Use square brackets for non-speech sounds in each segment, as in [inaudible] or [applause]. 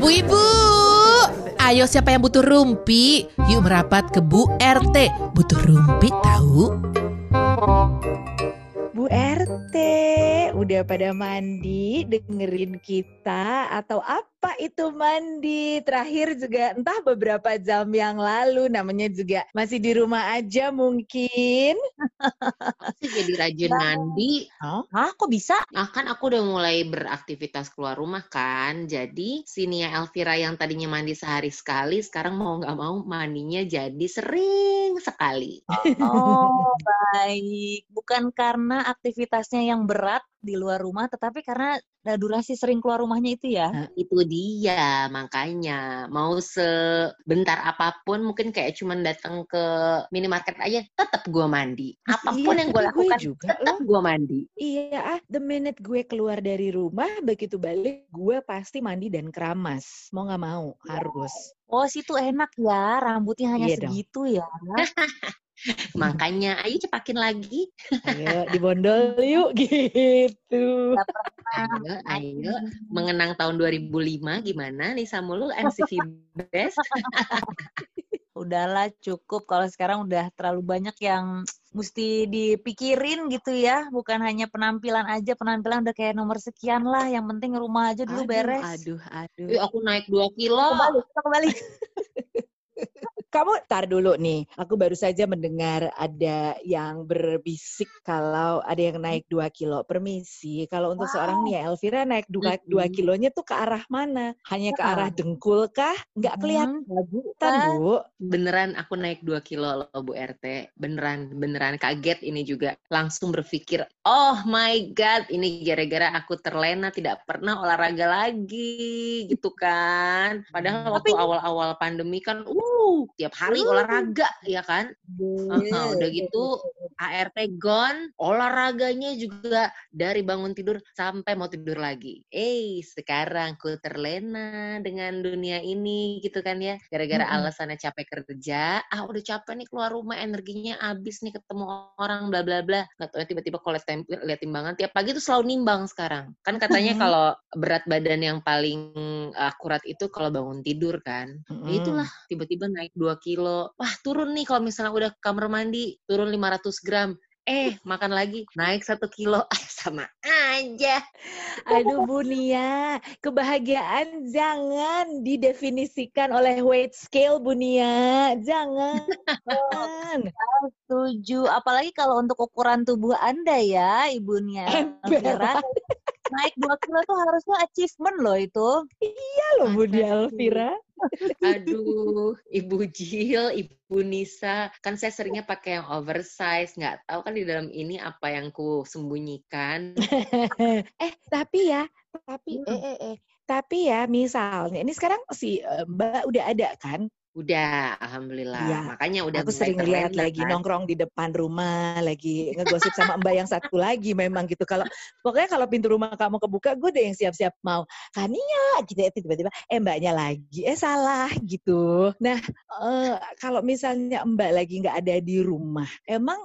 Bu Ibu, ayo siapa yang butuh rumpi? Yuk merapat ke Bu RT. Butuh rumpi tahu? RT, udah pada mandi dengerin kita atau apa itu mandi? Terakhir juga entah beberapa jam yang lalu namanya juga masih di rumah aja mungkin. Aku jadi rajin mandi. Oh, Hah, kok bisa? Nah, kan aku udah mulai beraktivitas keluar rumah kan. Jadi si Nia Elvira yang tadinya mandi sehari sekali, sekarang mau nggak mau mandinya jadi sering sekali. Oh, baik. Bukan karena aktivitasnya yang berat di luar rumah, tetapi karena ada durasi sering keluar rumahnya itu ya. Itu dia, makanya mau sebentar apa pun, mungkin kayak cuman datang ke minimarket aja, tetap gua mandi. Apa pun Iya, yang gue tapi gue lakukan, juga tetap gua mandi. Iya, ah, the minute gue keluar dari rumah, begitu balik, gue pasti mandi dan keramas. Mau nggak mau, harus. Oh, situ enak ya, rambutnya hanya Iya dong. segitu ya. [laughs] Makanya, ayo cepakin lagi. Ayo, dibondol yuk, [laughs] gitu. Ayo, ayo. Mengenang tahun 2005, gimana nih Samulu MCV Best? [laughs] Udahlah cukup kalau sekarang udah terlalu banyak yang mesti dipikirin gitu ya. Bukan hanya penampilan aja, penampilan udah kayak nomor sekian lah. Yang penting rumah aja dulu Aduh, beres. Aduh, aduh. Ih, aku naik 2 kilo. Kembali, kembali. [laughs] Kamu tar dulu nih. Aku baru saja mendengar ada yang berbisik kalau ada yang naik 2 kilo. Permisi, kalau untuk seorang Nia Elvira naik 2, Mm-mm. kilonya tuh ke arah mana? Hanya ke Ya. arah dengkul kah? Nggak Hmm, kelihatan, kan? Bu. Beneran aku naik 2 kilo loh Bu RT. Beneran, beneran kaget ini juga. Langsung berpikir, oh my God, ini gara-gara aku terlena tidak pernah olahraga lagi gitu kan. Padahal waktu awal-awal pandemi kan, uh, tiap hari olahraga ya kan. Aha, udah gitu ART gone, olahraganya juga dari bangun tidur sampai mau tidur lagi. Eh, sekarang ku terlena dengan dunia ini gitu kan ya. Gara-gara Mm-mm. alasannya capek kerja, ah udah capek nih keluar rumah, energinya habis nih ketemu orang bla bla bla. Nggak tahu tiba-tiba kalau lihat timbangan tiap pagi tuh selalu nimbang sekarang. Kan katanya kalau berat badan yang paling akurat itu kalau bangun tidur kan. Ya Mm-mm. itulah tiba-tiba naik 2 kilo. Wah, turun nih kalau misalnya udah ke kamar mandi, turun 500 gram. Eh, makan lagi, naik satu kilo. [laughs] Ah, sama aja. Aduh Bu Nia, kebahagiaan jangan didefinisikan oleh weight scale Bu Nia. Jangan. [laughs] Setuju. Apalagi kalau untuk ukuran tubuh Anda ya, Ibunya Ember. Naik 2 kilo tuh harusnya achievement loh itu. Iya loh Bu Elvira. Aduh, Ibu Jil, Ibu Nisa, kan saya seringnya pakai yang oversize, nggak tahu kan di dalam ini apa yang ku sembunyikan. [laughs] eh tapi ya, tapi eh, eh, eh. Tapi ya misalnya ini sekarang si eh, Mbak udah ada kan? Udah, alhamdulillah. Iya, Makanya udah Aku sering lihat lagi kan. nongkrong di depan rumah, lagi ngegosip sama Mbak yang satu lagi memang gitu. Kalau pokoknya kalau pintu rumah kamu kebuka, gue udah yang siap-siap mau. Kania gitu ya tiba-tiba eh Mbaknya lagi, eh salah gitu. Nah eh, kalau misalnya Mbak lagi nggak ada di rumah, emang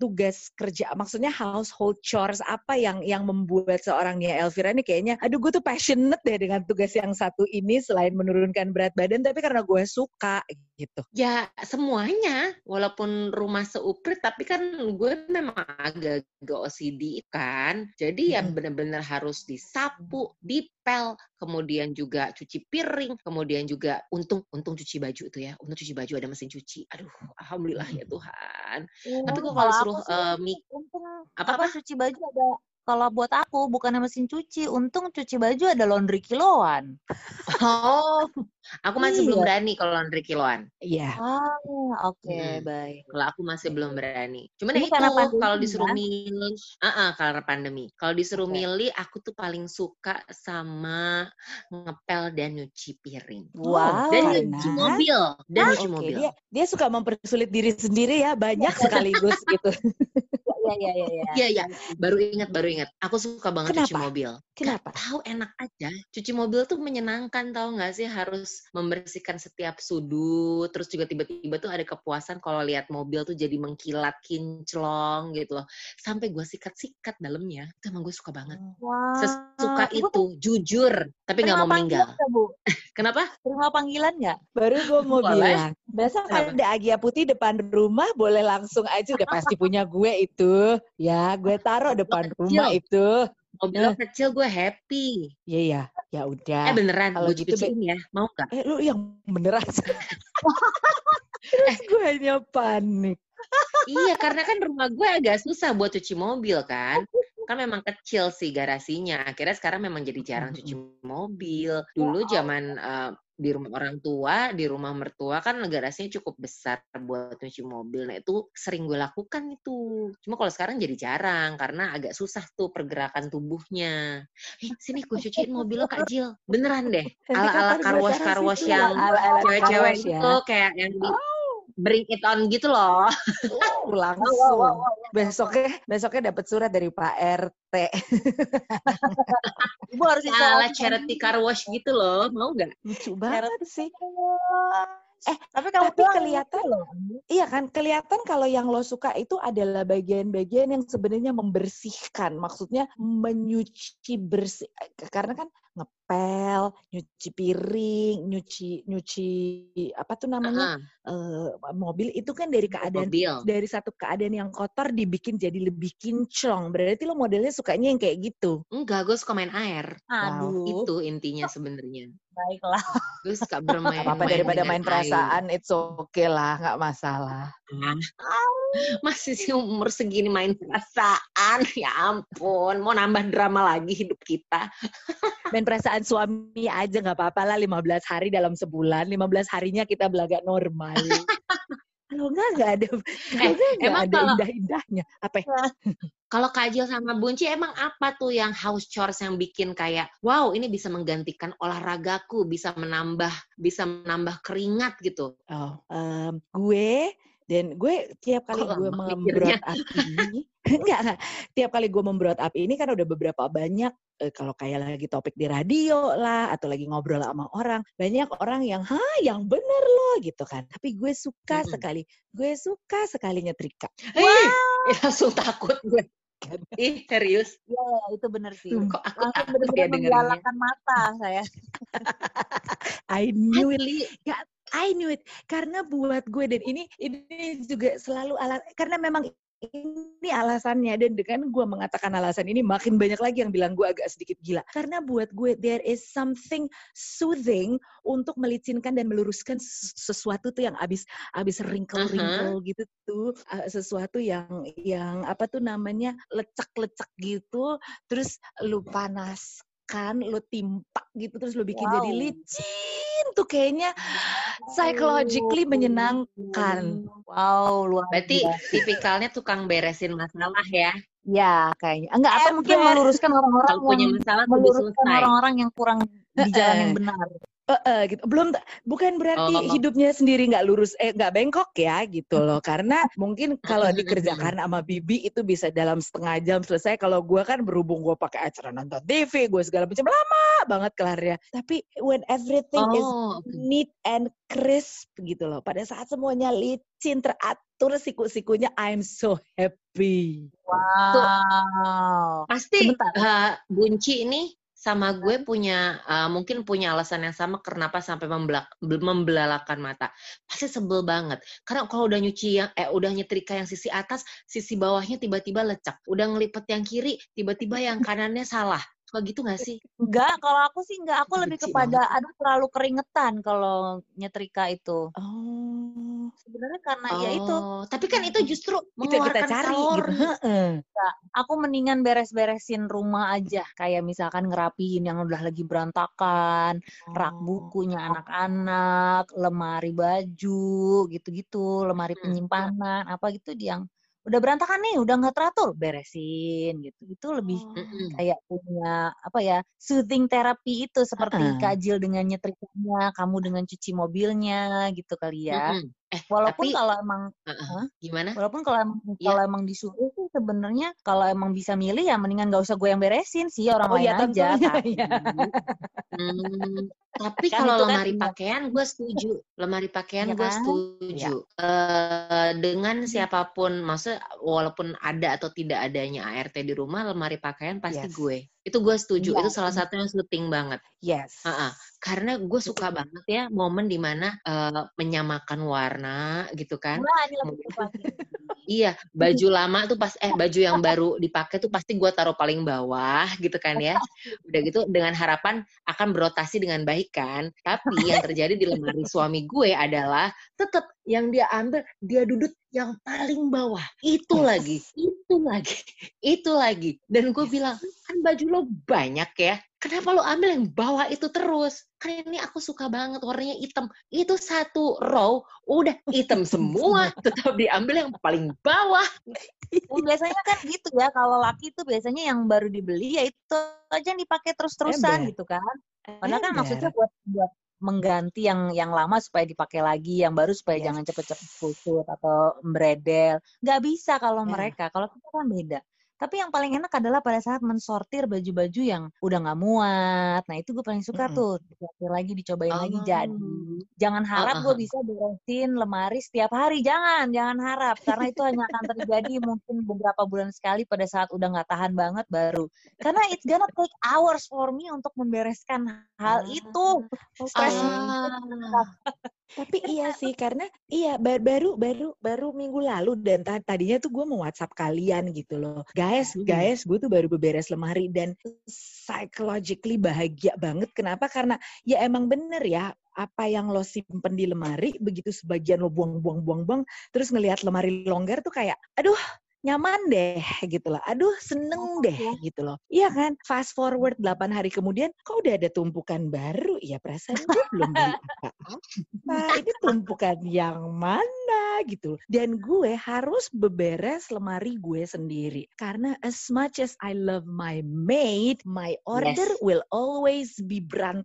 tugas kerja maksudnya household chores apa yang yang membuat seorang Nia Elvira ini kayaknya aduh gue tuh passionate deh dengan tugas yang satu ini selain menurunkan berat badan tapi karena gue suka gitu. Ya semuanya, walaupun rumah seuprit, tapi kan gue memang agak OCD kan. Jadi ya Mm-mm. benar-benar harus disapu, dipel, kemudian juga cuci piring, kemudian juga untung untung cuci baju tuh ya, untung cuci baju ada mesin cuci. Aduh, alhamdulillah ya Tuhan. Tapi kok kalau suruh eh, mik untung apa apa cuci baju ada kalau buat aku bukannya mesin cuci, untung cuci baju ada laundry kiloan. Oh, aku masih belum Iya. berani kalau laundry kiloan. Iya. Ah, oke, Hmm. baik. Kalau aku masih belum berani. Cuman Ini ya itu pandemi kalau disuruh ya? milih, ah karena pandemi. Kalau disuruh Oke. milih, aku tuh paling suka sama ngepel dan nyuci piring. Wow, dan karena- nyuci mobil, dan Ah, nyuci oke. mobil. Dia dia suka mempersulit diri sendiri ya, banyak [laughs] sekaligus gitu. Iya, iya, iya, iya. Iya, iya. Baru ingat, baru ingat. Aku suka banget cuci Kenapa? mobil. Kenapa? Gak tahu enak aja. Cuci mobil tuh menyenangkan tahu nggak sih? Harus membersihkan setiap sudut. Terus juga tiba-tiba tuh ada kepuasan kalau lihat mobil tuh jadi mengkilat, kinclong gitu loh. Sampai gue sikat-sikat dalamnya. Itu emang gue suka banget. Wah. Sesuka Ibu itu, jujur. Tapi nggak mau meninggal. nggak, Bu? [laughs] Kenapa? Terima panggilan nggak? Baru gue mau bilang, besok Kenapa? ada Agia Putih depan rumah, boleh langsung aja udah pasti punya gue itu. Ya, gue taruh depan kecil. rumah itu. Mobil lo kecil gue happy. Iya ya, ya udah. Eh beneran, kalau gue gitu, Be. ya. Mau nggak? Eh, lu yang beneran. [laughs] Terus gue hanya panik. Iya, karena kan rumah gue agak susah buat cuci mobil kan. Kan memang kecil sih garasinya. Akhirnya sekarang memang jadi jarang cuci mobil. Dulu zaman eh, di rumah orang tua, di rumah mertua kan garasinya cukup besar buat cuci mobil. Nah itu sering gue lakukan itu. Cuma kalau sekarang jadi jarang karena agak susah tuh pergerakan tubuhnya. Eh sini gue cuciin mobil lo Kak Jil. Beneran deh. Ala-ala taruh karwash situ? yang cewek-cewek ya. itu kayak yang di bring it on gitu loh. Uh, [laughs] langsung. Besoknya, besoknya dapat surat dari Pak RT. [laughs] Ibu harus ala charity car wash gitu loh, mau nggak? Lucu banget sih. Eh, tapi kamu Tapi kelihatan loh. Iya kan, kelihatan kalau yang lo suka itu adalah bagian-bagian yang sebenarnya membersihkan. Maksudnya menyuci bersih. Karena kan ngepel, nyuci piring, nyuci nyuci apa tuh namanya Heeh, eh, mobil itu kan dari keadaan mobil. dari satu keadaan yang kotor dibikin jadi lebih kinclong. Berarti lo modelnya sukanya yang kayak gitu. Enggak, gue suka main air. Aduh, Itu intinya sebenarnya. baiklah. Gue suka bermain. Gak apa-apa daripada main air. perasaan, it's okay lah, nggak masalah. Masih sih umur segini main perasaan. Ya ampun, mau nambah drama lagi hidup kita. [laughs] Main perasaan suami aja nggak apa-apa lah 15 hari dalam sebulan. 15 harinya kita belaga normal. [laughs] Kalau enggak nggak ada, enggak nggak emang ada kalau- indah-indahnya. Apa? ya? [laughs] Kalau Kajil sama Bunci emang apa tuh yang house chores yang bikin kayak wow ini bisa menggantikan olahragaku, bisa menambah bisa menambah keringat gitu. Oh, em, gue dan gue tiap kali gue lama membrot api, [laughs] enggak enggak, tiap kali gue membrot api ini kan udah beberapa banyak eh, kalau kayak lagi topik di radio lah atau lagi ngobrol sama orang, banyak orang yang hah yang bener loh gitu kan. Tapi gue suka Mm-mm. sekali, gue suka sekali nyetrika. Ih, langsung takut gue. [laughs] Ih, serius. Iya, ya, itu bener sih. Kok aku Langsung takut ya dengerinnya. menggalakan mata saya. [laughs] I knew it. I knew it. Karena buat gue dan ini ini juga selalu alat karena memang ini alasannya. Dan dengan gue mengatakan alasan ini makin banyak lagi yang bilang gue agak sedikit gila. Karena buat gue there is something soothing untuk melicinkan dan meluruskan ses- sesuatu tuh yang abis abis wrinkle wrinkle gitu tuh. Uh, sesuatu yang yang apa tuh namanya lecak-lecak gitu. Terus lu panaskan lu timpak gitu terus lu bikin jadi Wow. licin tuh kayaknya psychologically menyenangkan. Wow, luar Berarti biasa. tipikalnya tukang beresin masalah ya. Ya, kayaknya. Enggak, atau mungkin meluruskan orang-orang Kalau punya yang masalah meluruskan orang-orang yang kurang di jalan yang Eh-eh. benar. Eh, eh, gitu. Belum bukan berarti Oh. hidupnya sendiri nggak lurus eh nggak bengkok ya gitu loh. Karena mungkin kalau [laughs] dikerjakan sama Bibi itu bisa dalam setengah jam selesai. Kalau gua kan berhubung gua pakai acara nonton TV, gue segala macam lama banget kelarnya. Tapi when everything is Oh, oke. neat and crisp gitu loh. Pada saat semuanya licin, teratur siku-sikunya, I'm so happy. Wow. pasti Sebentar. eh, Bunci ini sama gue punya eh, mungkin punya alasan yang sama kenapa sampai membelak, bel- membelalakan mata. Pasti sebel banget. Karena kalau udah nyuci yang eh udah nyetrika yang sisi atas, sisi bawahnya tiba-tiba lecak. Udah ngelipet yang kiri, tiba-tiba yang kanannya salah. Suka gitu gak sih? Enggak, kalau aku sih enggak. Aku lebih kepada aduh terlalu keringetan kalau nyetrika itu. Oh, Sebenarnya karena ya itu, Oh, tapi kan itu justru itu mengeluarkan cari kalori. gitu. Heeh. aku mendingan beres-beresin rumah aja. Kayak misalkan ngerapiin yang udah lagi berantakan, rak Oh. bukunya anak-anak, lemari baju, gitu-gitu, lemari Hmm. penyimpanan, apa gitu yang udah berantakan nih, udah nggak teratur, beresin gitu. Itu lebih Oh. Kayak punya apa ya soothing terapi itu seperti Heeh. Kajil dengan nyetrikanya, kamu dengan cuci mobilnya gitu kali ya. Mm-mm. Eh, Walaupun tapi kalau emang Heeh. Hah? gimana? walaupun kalau emang Iya. kalau emang disuruh sih sebenarnya kalau emang bisa milih ya mendingan gak usah gue yang beresin sih orang Oh lain ya aja. Tapi ya. [laughs] Hmm, tapi Kan kalau kan lemari punya- pakaian gue setuju. Lemari pakaian Iya gue kan? setuju. Eh, dengan Hmm. siapa pun, maksudnya walaupun ada atau tidak adanya ART di rumah, lemari pakaian pasti Yes. gue. Itu gue setuju. Iya, Itu salah satu yang penting banget. Yes. Ha-ha. Karena gue suka banget ya momen di mana eh, menyamakan warna gitu kan. Wah. Iya, baju lama tuh pas eh baju yang baru dipakai tuh pasti gue taruh paling bawah gitu kan ya. Udah gitu dengan harapan akan berotasi dengan baik kan. Tapi yang terjadi di lemari suami gue adalah tetap yang dia ambil dia duduk yang paling bawah. Itu Yes. lagi, itu lagi, itu lagi. Dan gue bilang kan baju lo banyak ya. Kenapa lo ambil yang bawah itu terus? Kan ini aku suka banget warnanya hitam. Itu satu row udah hitam [laughs] semua, tetap diambil yang paling bawah. Biasanya kan gitu ya, kalau laki tuh biasanya yang baru dibeli ya itu aja yang dipakai terus-terusan gitu kan. Padahal kan maksudnya buat buat mengganti yang yang lama supaya dipakai lagi, yang baru supaya Yes. jangan cepet-cepet kusut atau beredel. Nggak bisa kalau Ya. mereka, kalau kita kan beda. Tapi yang paling enak adalah pada saat mensortir baju-baju yang udah nggak muat. Nah itu gue paling suka Mm-mm. tuh. Disortir lagi, dicobain lagi jadi. Oh. Jangan harap gue Uh-uh. bisa beresin lemari setiap hari. Jangan, jangan harap. Karena itu hanya akan terjadi mungkin beberapa bulan sekali pada saat udah nggak tahan banget baru. Karena it's gonna take hours for me untuk membereskan hal Ah, itu. Stres Ah. Tapi iya sih karena iya ba- baru baru baru minggu lalu dan ta- tadinya tuh gue mau WhatsApp kalian gitu loh. Guys, Hmm. guys, gue tuh baru beberes lemari dan psychologically bahagia banget. Kenapa? Karena ya emang bener ya apa yang lo simpen di lemari begitu sebagian lo buang-buang buang-buang terus ngelihat lemari longgar tuh kayak aduh nyaman deh gitu loh. Aduh seneng deh gitu loh. Iya kan? Fast forward 8 hari kemudian kok udah ada tumpukan baru ya perasaan gue belum beli apa-apa. Ini tumpukan yang mana gitu. Dan gue harus beberes lemari gue sendiri. Karena as much as I love my maid, my order Yes. will always be berantakan.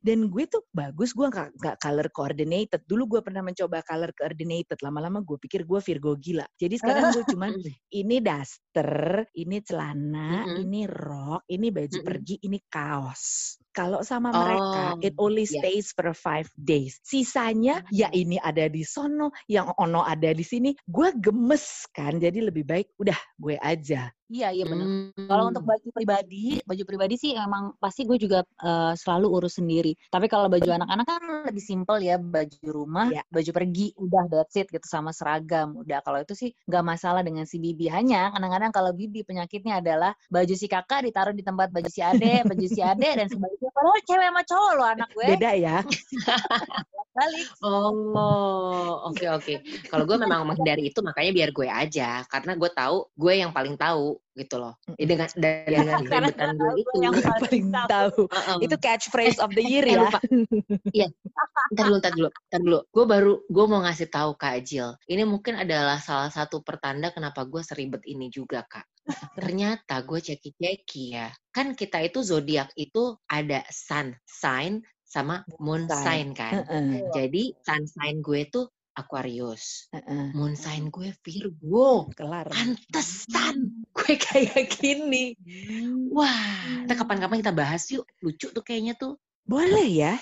Dan gue tuh bagus, gue nggak color coordinated. Dulu gue pernah mencoba color coordinated. Lama-lama gue pikir gue Virgo gila. Jadi sekarang gue [laughs] cuman ini daster, ini celana, Mm-mm. ini rok, ini baju Mm-mm. pergi, ini kaos. Kalau sama mereka, Oh, it only yes. stays for five days. Sisanya, ya ini ada di sono, yang ono ada di sini. Gue gemes kan, jadi lebih baik udah gue aja. Iya, iya benar. Hmm. Kalau untuk baju pribadi, baju pribadi sih emang pasti gue juga eh, selalu urus sendiri. Tapi kalau baju anak-anak kan lebih simpel ya, baju rumah, Ya. baju pergi, udah that's it gitu sama seragam. Udah kalau itu sih nggak masalah dengan si Bibi. Hanya kadang-kadang kalau Bibi penyakitnya adalah baju si kakak ditaruh di tempat baju si ade, baju si ade dan sebaliknya. Padahal cewek sama cowok loh anak gue. Beda ya. [laughs] Balik. Oh, oke oke. Kalau gue memang menghindari itu makanya biar gue aja karena gue tahu gue yang paling tahu gitu loh. Ya, dengan dan Ya, dengan [laughs] karena keribetan gue itu. gue yang paling tahu. Heeh. Itu catchphrase of the year ya. lupa. Iya. Ntar dulu, ntar dulu, ntar dulu. Gue baru, gue mau ngasih tahu Kak Jill. Ini mungkin adalah salah satu pertanda kenapa gue seribet ini juga, Kak. Ternyata gue ceki-ceki ya. Kan kita itu zodiak itu ada sun sign sama moon sign Sign. kan. Heeh, Jadi sun sign gue tuh Aquarius. heeh. Moon sign gue Virgo. Kelar. Pantesan gue kayak gini. Wah, kita kapan-kapan kita bahas yuk. Lucu tuh kayaknya tuh. Boleh ya.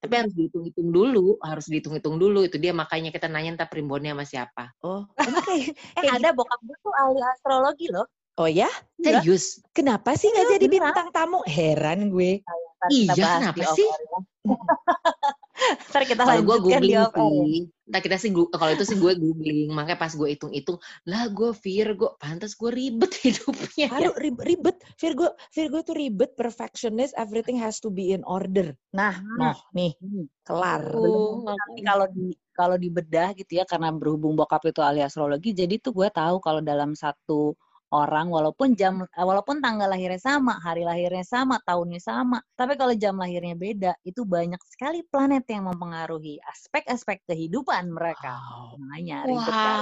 Tapi harus dihitung-hitung dulu, harus dihitung-hitung dulu. Itu dia makanya kita nanya entah primbonnya sama siapa. Oh, emang kayak, [laughs] Eh ada bokap gue tuh ahli astrologi loh. oh ya? Iya. Serius? Kenapa sih nggak Iya, jadi bintang tamu? Heran gue. Ntar kita Iya, bahas kenapa sih? ya. [laughs] Ntar kita Kalau gue googling sih, entah kita sih, kalau itu sih gue googling, makanya pas gue hitung-hitung, lah gue Virgo, pantas gue ribet [laughs] hidupnya. Aduh rib- ribet. Virgo Virgo tuh ribet, perfectionist, everything has to be in order. Nah, Nah. noh, nih, Hmm. kelar. Oh, Nanti kalau di kalau dibedah gitu ya karena berhubung bokap itu ahli astrologi jadi tuh gue tahu kalau dalam satu orang walaupun jam eh, walaupun tanggal lahirnya sama, hari lahirnya sama, tahunnya sama, tapi kalau jam lahirnya beda, itu banyak sekali planet yang mempengaruhi aspek-aspek kehidupan mereka. Wow. Makanya ribet kan.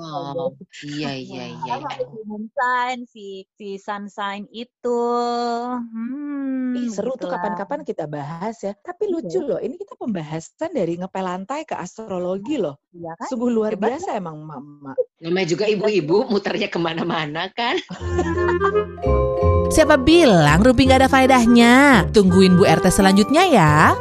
Wow. [laughs] Iya, iya, iya. Ada si moon sign, si si sun sign itu. Hmm, Ih, seru tuh gitulah. kapan-kapan kita bahas ya. Tapi lucu Iya. loh, ini kita pembahasan dari ngepel lantai ke astrologi loh. Iya kan? Sungguh luar Hebat biasa emang mama. Namanya juga ibu-ibu muternya ke mana-mana kan. Siapa bilang Rumpi nggak ada faedahnya? Tungguin Bu RT selanjutnya ya.